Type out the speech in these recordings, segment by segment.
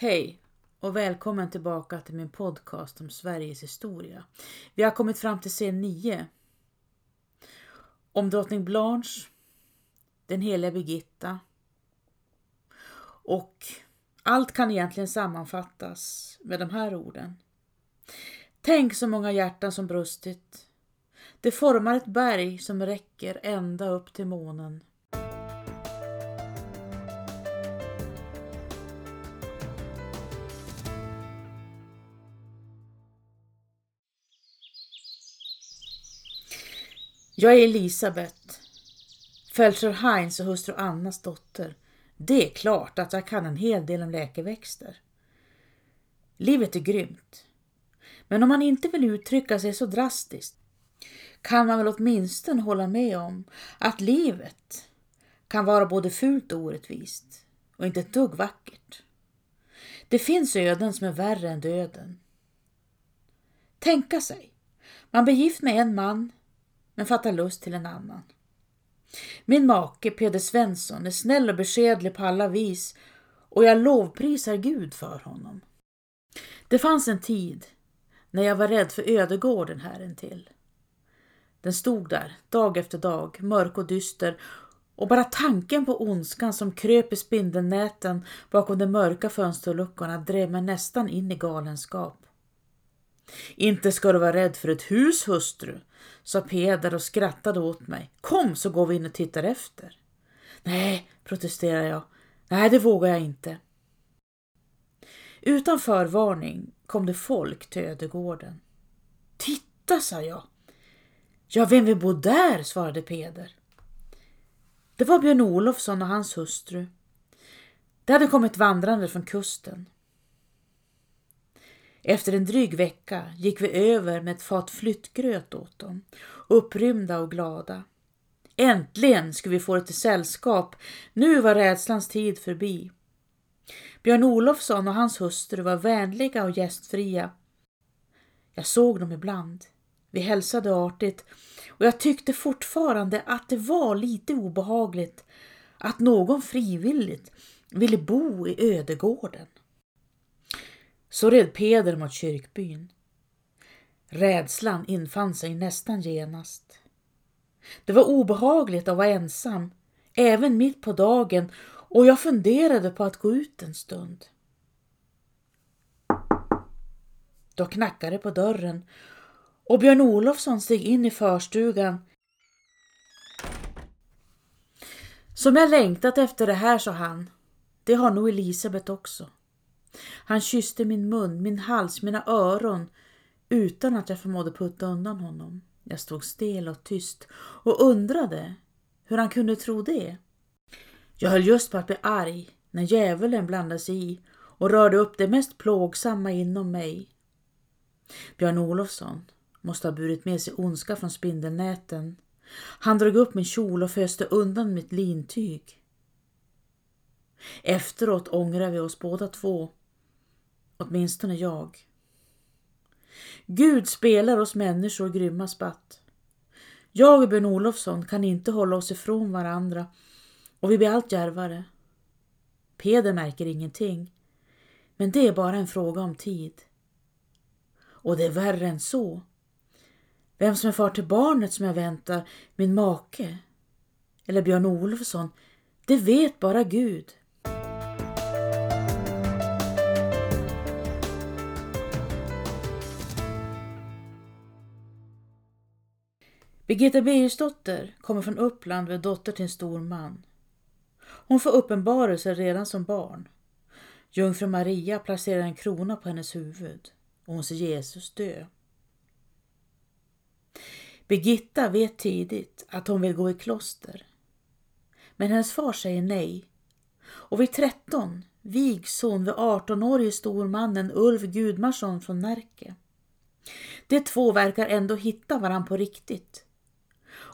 Hej och välkommen tillbaka till min podcast om Sveriges historia. Vi har kommit fram till scen 9. Om drottning Blanche, den heliga Birgitta och allt kan egentligen sammanfattas med de här orden. Tänk så många hjärtan som brustit. Det formar ett berg som räcker ända upp till månen. Jag är Elisabet, fältsjö Heinz och hustru Annas dotter. Det är klart att jag kan en hel del om läkeväxter. Livet är grymt. Men om man inte vill uttrycka sig så drastiskt kan man väl åtminstone hålla med om att livet kan vara både fult och orättvist och inte ett dugg vackert. Det finns öden som är värre än döden. Tänka sig, man blir gift med en man men fattar lust till en annan. Min make Peder Svensson är snäll och beskedlig på alla vis och jag lovprisar Gud för honom. Det fanns en tid när jag var rädd för ödegården här intill. Den stod där dag efter dag, mörk och dyster och bara tanken på ondskan som kröp i spindelnäten bakom de mörka fönsterluckorna drev mig nästan in i galenskap. Inte ska du vara rädd för ett hus, hustru, sa Peder och skrattade åt mig. Kom så går vi in och tittar efter. Nej, protesterade jag. Nej, det vågar jag inte. Utan förvarning kom det folk till ödegården. Titta, sa jag. Ja, vem vill bo där? svarade Peder. Det var Björn Olofsson och hans hustru. De hade kommit vandrande från kusten. Efter en dryg vecka gick vi över med ett fat flyttgröt åt dem, upprymda och glada. Äntligen skulle vi få lite sällskap. Nu var rädslans tid förbi. Björn Olofsson och hans hustru var vänliga och gästfria. Jag såg dem ibland. Vi hälsade artigt och jag tyckte fortfarande att det var lite obehagligt att någon frivilligt ville bo i ödegården. Så red Peder mot kyrkbyn. Rädslan infann sig nästan genast. Det var obehagligt att vara ensam, även mitt på dagen och jag funderade på att gå ut en stund. Då knackade det på dörren och Björn Olofsson steg in i förstugan. Som jag längtat efter det här, sa han. Det har nog Elisabet också. Han kysste min mun, min hals, mina öron utan att jag förmådde putta undan honom. Jag stod stel och tyst och undrade hur han kunde tro det. Jag höll just på att bli arg när djävulen blandade sig i och rörde upp det mest plågsamma inom mig. Björn Olofsson måste ha burit med sig ondska från spindelnäten. Han drog upp min kjol och föste undan mitt lintyg. Efteråt ångrade vi oss båda två Åtminstone jag. Gud spelar oss människor grymma spatt. Jag och Björn Olofsson kan inte hålla oss ifrån varandra och vi blir allt djärvare. Peder märker ingenting, men det är bara en fråga om tid. Och det är värre än så. Vem som är far till barnet som jag väntar, min make eller Björn Olofsson, det vet bara Gud. Birgitta Birgersdotter kommer från Uppland och är dotter till en stor man. Hon får uppenbarelser redan som barn. Jungfru Maria placerar en krona på hennes huvud och hon ser Jesus dö. Birgitta vet tidigt att hon vill gå i kloster. Men hennes far säger nej. Och vid 13 vigs hon vid 18-årige stormannen Ulf Gudmarsson från Närke. De två verkar ändå hitta varann på riktigt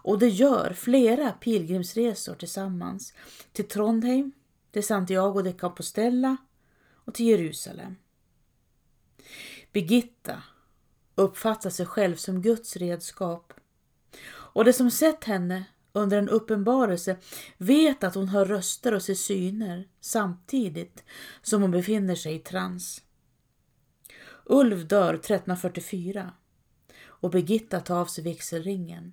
och de gör flera pilgrimsresor tillsammans till Trondheim, till Santiago de Compostela och till Jerusalem. Birgitta uppfattar sig själv som Guds redskap och de som sett henne under en uppenbarelse vet att hon hör röster och ser syner samtidigt som hon befinner sig i trans. Ulv dör 1344 och Birgitta tar av sig vigselringen.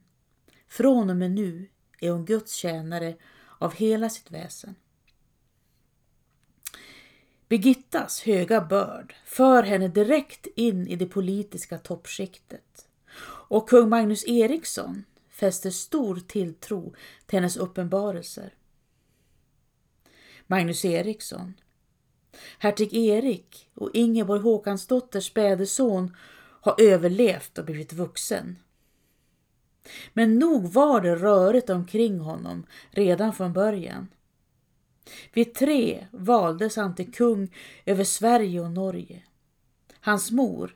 Från och med nu är hon Guds tjänare av hela sitt väsen. Birgittas höga börd för henne direkt in i det politiska toppskiktet och kung Magnus Eriksson fäster stor tilltro till hennes uppenbarelser. Magnus Eriksson, hertig Erik och Ingeborg Håkansdotters späde son har överlevt och blivit vuxen. Men nog var det rörigt omkring honom redan från början. Vid tre valdes han till kung över Sverige och Norge. Hans mor,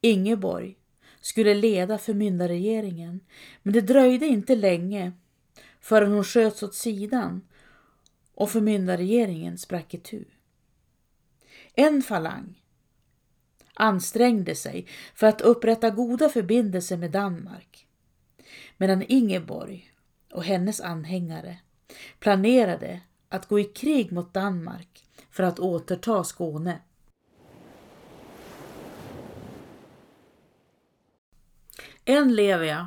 Ingeborg, skulle leda förmyndarregeringen men det dröjde inte länge förrän hon sköts åt sidan och förmyndarregeringen sprack itu. En falang ansträngde sig för att upprätta goda förbindelser med Danmark medan Ingeborg och hennes anhängare planerade att gå i krig mot Danmark för att återta Skåne. Än lever jag,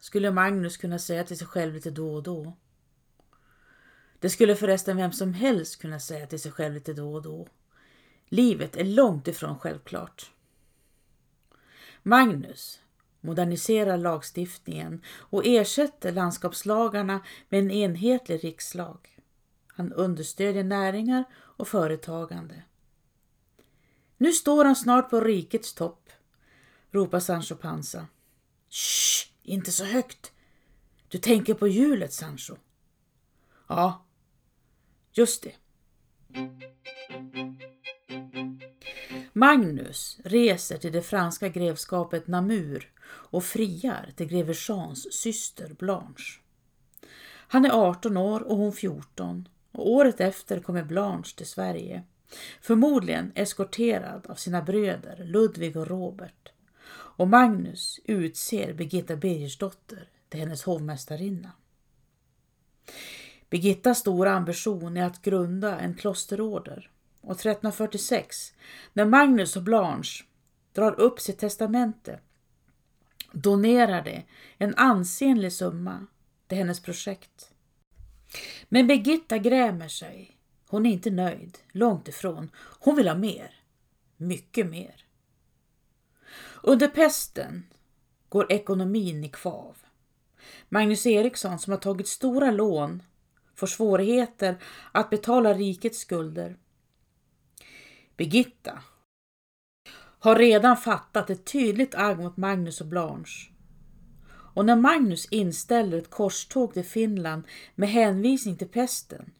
skulle Magnus kunna säga till sig själv lite då och då. Det skulle förresten vem som helst kunna säga till sig själv lite då och då. Livet är långt ifrån självklart. Magnus moderniserar lagstiftningen och ersätter landskapslagarna med en enhetlig rikslag. Han understödjer näringar och företagande. Nu står han snart på rikets topp, ropar Sancho Panza. Shh, inte så högt. Du tänker på hjulet, Sancho. Ja, just det. Magnus reser till det franska grevskapet Namur och friar till greve Jeans syster Blanche. Han är 18 år och hon 14 och året efter kommer Blanche till Sverige. Förmodligen eskorterad av sina bröder Ludvig och Robert. Och Magnus utser Birgitta Birgersdotter till hennes hovmästarinna. Birgittas stora ambition är att grunda en klosterorder och 1346, när Magnus och Blanche drar upp sitt testamente, donerade en ansenlig summa till hennes projekt. Men Birgitta grämer sig. Hon är inte nöjd, långt ifrån. Hon vill ha mer. Mycket mer. Under pesten går ekonomin i kvav. Magnus Eriksson som har tagit stora lån får svårigheter att betala rikets skulder. Birgitta har redan fattat ett tydligt agg mot Magnus och Blanche. Och när Magnus inställer ett korståg till Finland med hänvisning till pesten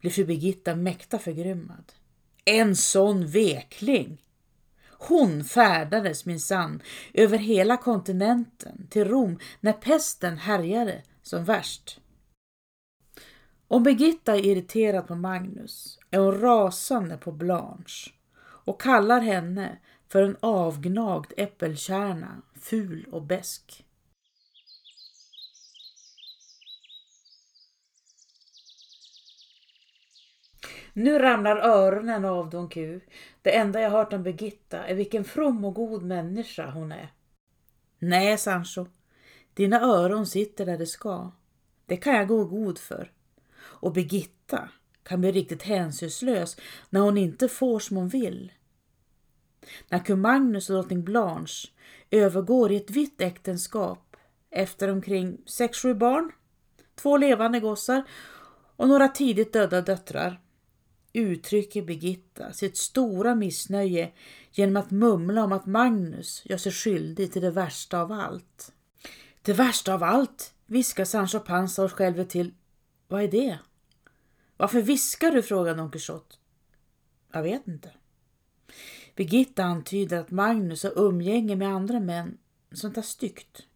blir fru Birgitta mäkta förgrymmad. En sån vekling! Hon färdades minsann över hela kontinenten till Rom när pesten härjade som värst. Om Birgitta är irriterad på Magnus är hon rasande på Blanche och kallar henne för en avgnagd äppelkärna, ful och besk. Nu ramlar öronen av Don Q. Det enda jag hört om Birgitta är vilken from och god människa hon är. Nej, Sancho. Dina öron sitter där de ska. Det kan jag gå god för. Och Birgitta kan bli riktigt hänsynslös när hon inte får som hon vill. När kung Magnus och drottning Blanche övergår i ett vitt äktenskap efter omkring 6-7 barn, två levande gossar och några tidigt döda döttrar uttrycker Birgitta sitt stora missnöje genom att mumla om att Magnus gör sig skyldig till det värsta av allt. Det värsta av allt, viskar Sancho Panza och själv till. Vad är det? Varför viskar du? frågade Don Quixote. Jag vet inte. Birgitta antyder att Magnus har umgänge med andra män, sånt där styggt.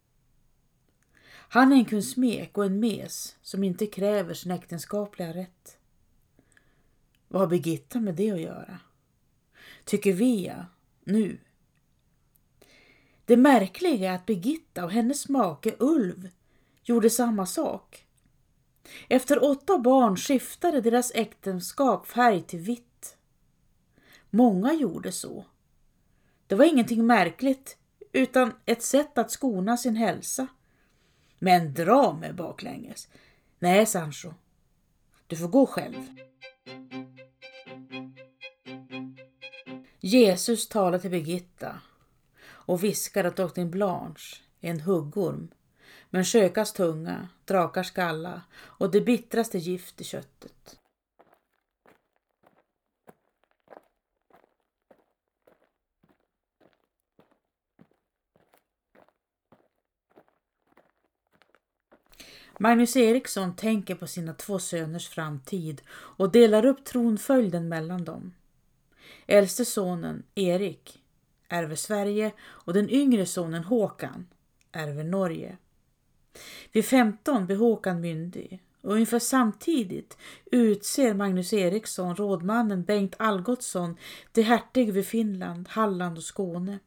Han är en kunsmek och en mes som inte kräver sin äktenskapliga rätt. Vad har Birgitta med det att göra? Tycker vi ja, nu. Det märkliga är att Birgitta och hennes make Ulv gjorde samma sak. Efter åtta barn skiftade deras äktenskap färg till vitt. Många gjorde så. Det var ingenting märkligt utan ett sätt att skona sin hälsa. Men dra mig baklänges. Nej, Sancho. Du får gå själv. Jesus talade till Birgitta och viskade att drottning Blanche är en huggorm men skökas tunga, drakars skalla och det bittraste gift i köttet. Magnus Eriksson tänker på sina två söners framtid och delar upp tronföljden mellan dem. Äldste sonen Erik ärver Sverige och den yngre sonen Håkan ärver Norge. Vid 15 blir Håkan myndig och ungefär samtidigt utser Magnus Eriksson rådmannen Bengt Algotsson till hertig över Finland, Halland och Skåne.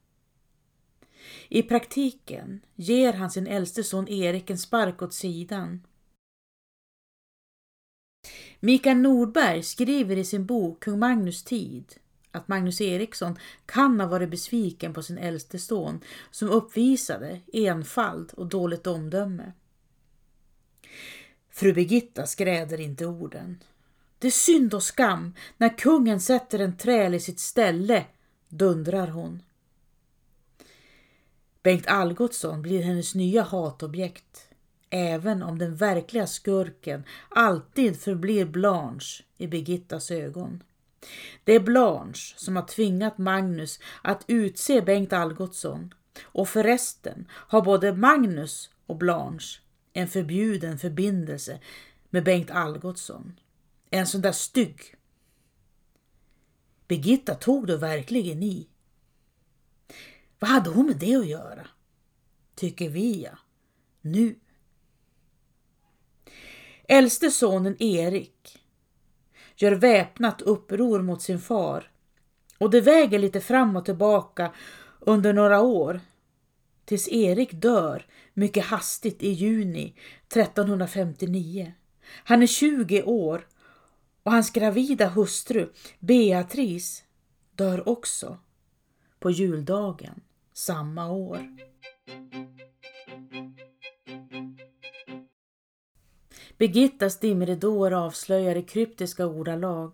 I praktiken ger han sin äldste son Erik en spark åt sidan. Mikael Nordberg skriver i sin bok Kung Magnus tid att Magnus Eriksson kan ha varit besviken på sin äldste son som uppvisade enfald och dåligt omdöme. Fru Birgitta skräder inte orden. Det är synd och skam när kungen sätter en träl i sitt ställe, dundrar hon. Bengt Algotsson blir hennes nya hatobjekt, även om den verkliga skurken alltid förblir Blanche i Birgittas ögon. Det är Blanche som har tvingat Magnus att utse Bengt Algotsson och förresten har både Magnus och Blanche en förbjuden förbindelse med Bengt Algotsson. En sån där stygg. Birgitta tog då verkligen i. Vad hade hon med det att göra? Tycker vi ja. Nu. Äldste sonen Erik gör väpnat uppror mot sin far och det väger lite fram och tillbaka under några år tills Erik dör mycket hastigt i juni 1359. Han är 20 år och hans gravida hustru Beatrice dör också på juldagen samma år. Birgittas dimridåer avslöjar i kryptiska ordalag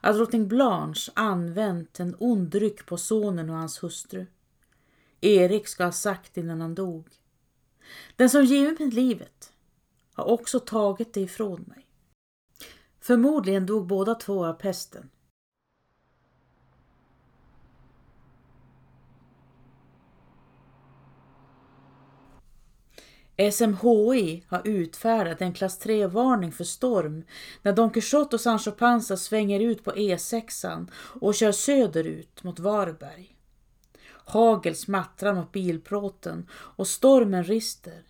att drottning Blanche använt en ond dryck på sonen och hans hustru. Erik ska ha sagt innan han dog. Den som givit mig livet har också tagit det ifrån mig. Förmodligen dog båda två av pesten. SMHI har utfärdat en klass 3-varning för storm när Don Quixote och Sancho Panza svänger ut på E6 och kör söderut mot Varberg. Hagel smattrar mot bilplåten och stormen rister.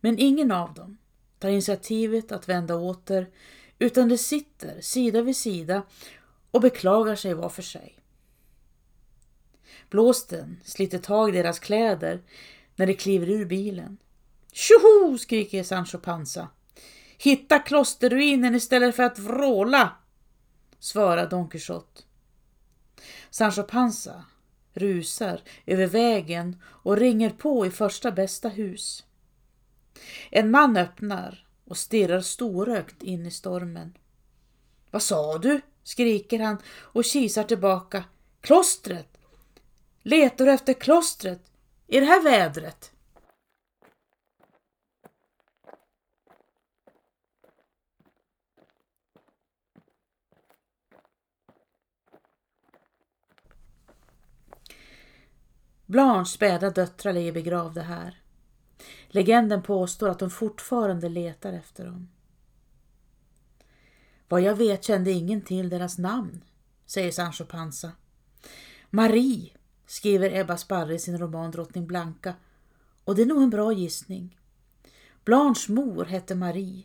Men ingen av dem tar initiativet att vända åter utan de sitter sida vid sida och beklagar sig var för sig. Blåsten sliter tag i deras kläder när de kliver ur bilen. Tjoho! skriker Sancho Panza. Hitta klosterruinen istället för att vråla, svarar Don Quixote. Sancho Panza rusar över vägen och ringer på i första bästa hus. En man öppnar och stirrar storögt in i stormen. Vad sa du? skriker han och kisar tillbaka. Klostret! Letar du efter klostret? I det här vädret? Blanches späda döttrar ligger begravda här. Legenden påstår att de fortfarande letar efter dem. Vad jag vet kände ingen till deras namn, säger Sancho Panza. Marie, skriver Ebba Sparre i sin roman Drottning Blanka, och det är nog en bra gissning. Blanches mor hette Marie,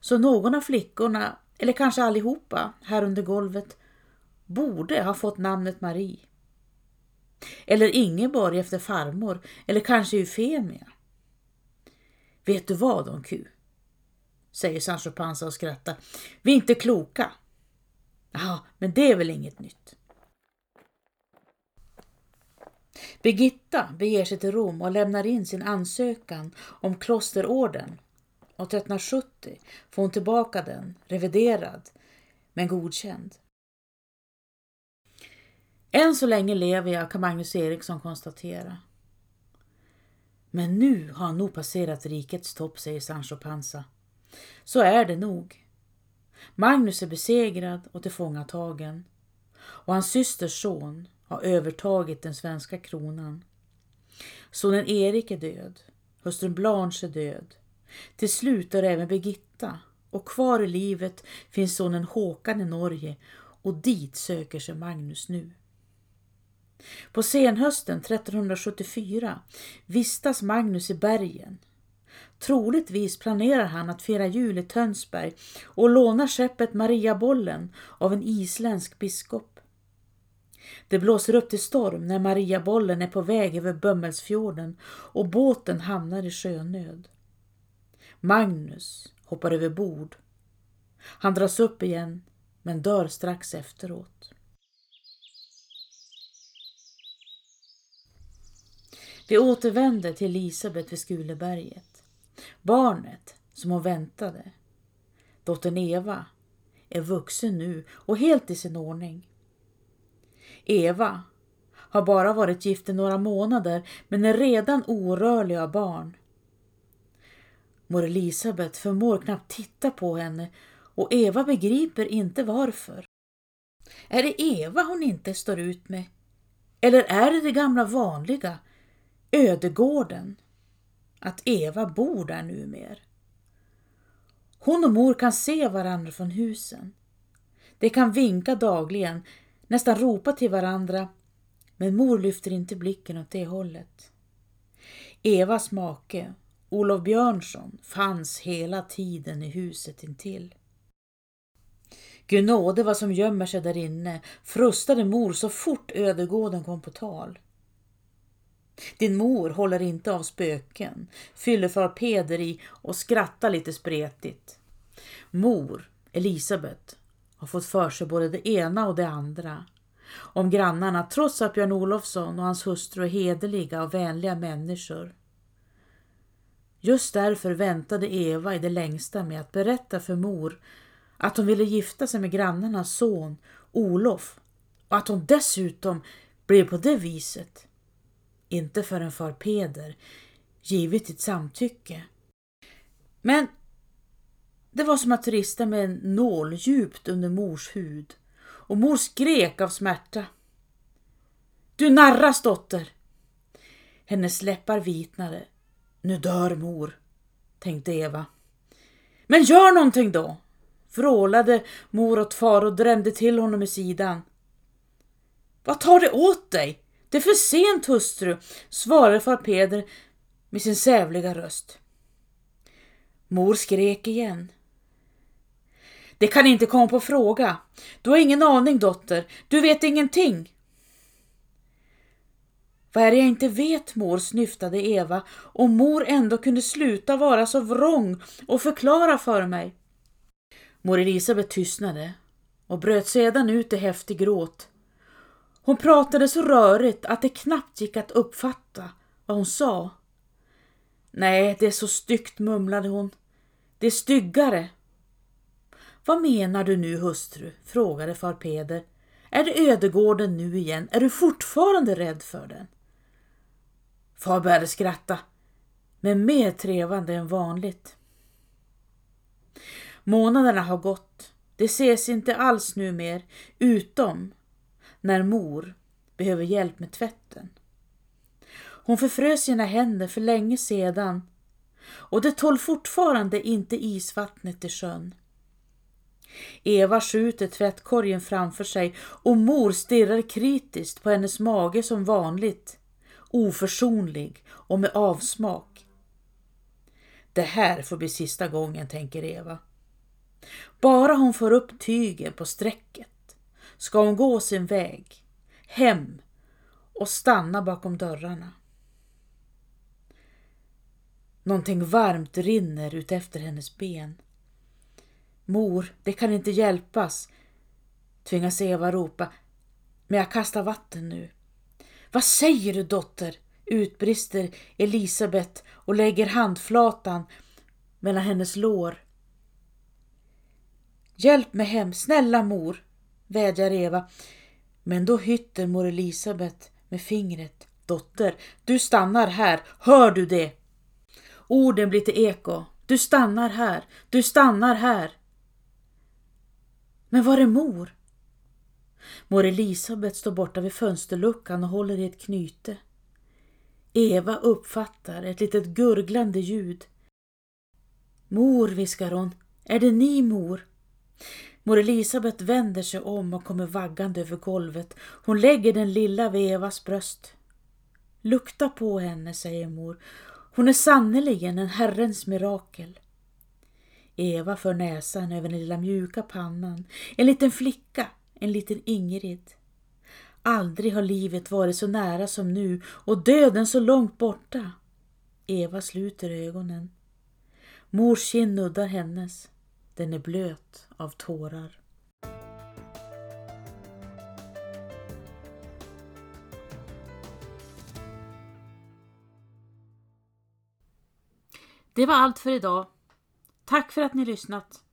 så någon av flickorna, eller kanske allihopa, här under golvet, borde ha fått namnet Marie. Eller Ingeborg efter farmor, eller kanske Eufemia. Vet du vad, Don Q? säger Sancho Panza och skrattar. Vi är inte kloka. Ja, men det är väl inget nytt. Birgitta beger sig till Rom och lämnar in sin ansökan om klosterorden. Och 1370 får hon tillbaka den, reviderad, men godkänd. Än så länge lever jag, kan Magnus Eriksson konstatera. Men nu har han nog passerat rikets topp, säger Sancho Panza. Så är det nog. Magnus är besegrad och tillfångatagen och hans systers son har övertagit den svenska kronan. Sonen Erik är död, hustrun Blanche är död. Till slut är även Birgitta och kvar i livet finns sonen Håkan i Norge och dit söker sig Magnus nu. På senhösten 1374 vistas Magnus i bergen. Troligtvis planerar han att fira jul i Tönsberg och lånar skeppet Mariabollen av en isländsk biskop. Det blåser upp till storm när Mariabollen är på väg över Bömmelsfjorden och båten hamnar i sjönöd. Magnus hoppar över bord. Han dras upp igen men dör strax efteråt. Vi återvänder till Elisabet vid Skuleberget. Barnet som hon väntade, dottern Eva, är vuxen nu och helt i sin ordning. Eva har bara varit gift i några månader men är redan orörlig av barn. Mor Elisabet förmår knappt titta på henne och Eva begriper inte varför. Är det Eva hon inte står ut med? Eller är det det gamla vanliga, ödegården? Att Eva bor där numer? Hon och mor kan se varandra från husen. De kan vinka dagligen, nästan ropa till varandra, men mor lyfter inte blicken åt det hållet. Evas make, Olof Björnsson, fanns hela tiden i huset intill. Gud nåde vad som gömmer sig där inne, frustade mor så fort ödegården kom på tal. Din mor håller inte av spöken, fyller för Peder i och skrattar lite spretigt. Mor, Elisabet, har fått för sig både det ena och det andra. Om grannarna, trots att Björn Olofsson och hans hustru är hederliga och vänliga människor. Just därför väntade Eva i det längsta med att berätta för mor att hon ville gifta sig med grannarnas son Olof och att hon dessutom blev på det viset. Inte förrän far Peder givit sitt samtycke. Men det var som att rista med en nål djupt under mors hud och mor skrek av smärta. Du narras dotter! Hennes läppar vitnade. Nu dör mor, tänkte Eva. Men gör någonting då! vrålade mor åt far och drämde till honom i sidan. Vad tar det åt dig? Det är för sent hustru, svarade far Peder med sin sävliga röst. Mor skrek igen. Det kan inte komma på fråga. Du har ingen aning dotter, du vet ingenting. Vad är det jag inte vet mor, snyftade Eva, om mor ändå kunde sluta vara så vrång och förklara för mig. Mor Elisabet tystnade och bröt sedan ut i häftig gråt. Hon pratade så rörigt att det knappt gick att uppfatta vad hon sa. Nej, det är så styggt, mumlade hon. Det är styggare. Vad menar du nu, hustru? frågade far Peder. Är det ödegården nu igen? Är du fortfarande rädd för den? Far började skratta, men mer trevande än vanligt. Månaderna har gått. Det ses inte alls nu mer, utom när mor behöver hjälp med tvätten. Hon förfrös sina händer för länge sedan och det tål fortfarande inte isvattnet i sjön. Eva skjuter tvättkorgen framför sig och mor stirrar kritiskt på hennes mage som vanligt, oförsonlig och med avsmak. Det här får bli sista gången, tänker Eva. Bara hon får upp tygen på strecket ska hon gå sin väg, hem och stanna bakom dörrarna. Någonting varmt rinner ut efter hennes ben. Mor, det kan inte hjälpas, tvingas Eva ropa. Men jag kastar vatten nu. Vad säger du dotter? utbrister Elisabet och lägger handflatan mellan hennes lår. Hjälp mig hem, snälla mor, vädjar Eva. Men då hytter mor Elisabet med fingret. Dotter, du stannar här, hör du det? Orden blir till eko. Du stannar här, du stannar här. Men var är mor? Mor Elisabet står borta vid fönsterluckan och håller i ett knyte. Eva uppfattar ett litet gurglande ljud. Mor, viskar hon, är det ni mor? Mor Elisabet vänder sig om och kommer vaggande över golvet. Hon lägger den lilla vid Evas bröst. Lukta på henne, säger mor. Hon är sannerligen en Herrens mirakel. Eva för näsan över den lilla mjuka pannan. En liten flicka, en liten Ingrid. Aldrig har livet varit så nära som nu och döden så långt borta. Eva sluter ögonen. Mors kind nuddar hennes. Den är blöt av tårar. Det var allt för idag. Tack för att ni lyssnat.